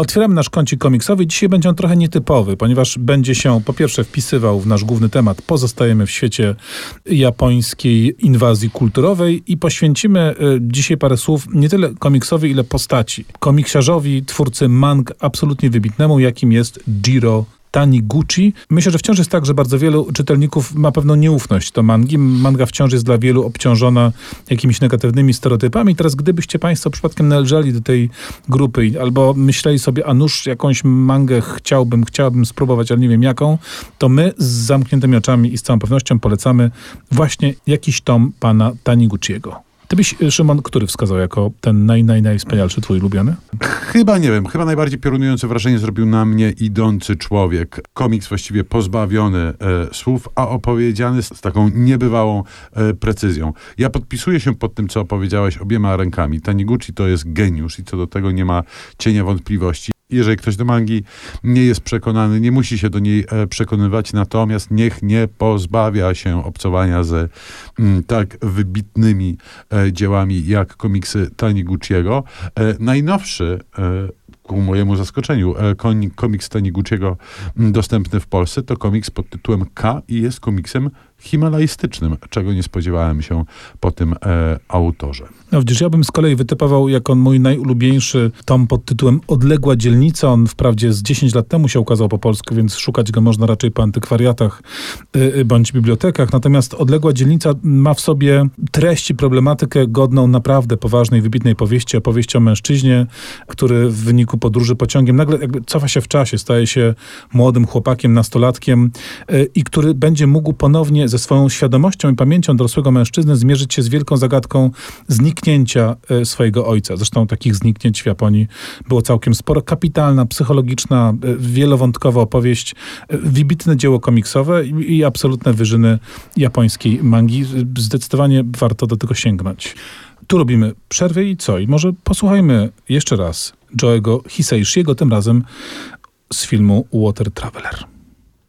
Otwieramy nasz kącik komiksowy. Dzisiaj będzie on trochę nietypowy, ponieważ będzie się po pierwsze wpisywał w nasz główny temat. Pozostajemy w świecie japońskiej inwazji kulturowej i poświęcimy y, dzisiaj parę słów nie tyle komiksowi, ile postaci. Komiksiarzowi, twórcy mang absolutnie wybitnemu, jakim jest Jiro Taniguchi. Myślę, że wciąż jest tak, że bardzo wielu czytelników ma pewną nieufność do mangi. Manga wciąż jest dla wielu obciążona jakimiś negatywnymi stereotypami. Teraz gdybyście Państwo przypadkiem należeli do tej grupy albo myśleli sobie, a nuż jakąś mangę chciałbym, chciałbym spróbować, ale nie wiem jaką, to my z zamkniętymi oczami i z całą pewnością polecamy właśnie jakiś tom pana Taniguchiego. Ty byś, Szymon, który wskazał jako ten naj, naj, najwspanialszy twój ulubiony? Chyba nie wiem. Chyba najbardziej piorunujące wrażenie zrobił na mnie idący człowiek. Komiks właściwie pozbawiony e, słów, a opowiedziany z, z taką niebywałą e, precyzją. Ja podpisuję się pod tym, co opowiedziałeś obiema rękami. Taniguchi to jest geniusz i co do tego nie ma cienia wątpliwości jeżeli ktoś do mangi nie jest przekonany, nie musi się do niej e, przekonywać, natomiast niech nie pozbawia się obcowania ze mm, tak wybitnymi e, dziełami jak komiksy Taniguchiego. E, najnowszy ku mojemu zaskoczeniu, komiks Taniguchiego mm, dostępny w Polsce to komiks pod tytułem K i jest komiksem himalajstycznym, czego nie spodziewałem się po tym e, autorze. No widzisz, ja bym z kolei wytypował jako mój najulubieńszy tom pod tytułem Odległa dzielnica. On wprawdzie z 10 lat temu się ukazał po polsku, więc szukać go można raczej po antykwariatach y, bądź bibliotekach. Natomiast Odległa dzielnica ma w sobie treść i problematykę godną naprawdę poważnej, wybitnej powieści, opowieści o mężczyźnie, który w wyniku podróży pociągiem nagle jakby cofa się w czasie, staje się młodym chłopakiem, nastolatkiem y, i który będzie mógł ponownie ze swoją świadomością i pamięcią dorosłego mężczyzny zmierzyć się z wielką zagadką zniknięcia e, swojego ojca. Zresztą takich zniknięć w Japonii było całkiem sporo. Kapitalna, psychologiczna, e, wielowątkowa opowieść, e, wybitne dzieło komiksowe i, absolutne wyżyny japońskiej mangi. Zdecydowanie warto do tego sięgnąć. Tu robimy przerwę i co? I może posłuchajmy jeszcze raz Joe'ego Hiseishiego, tym razem z filmu Water Traveler.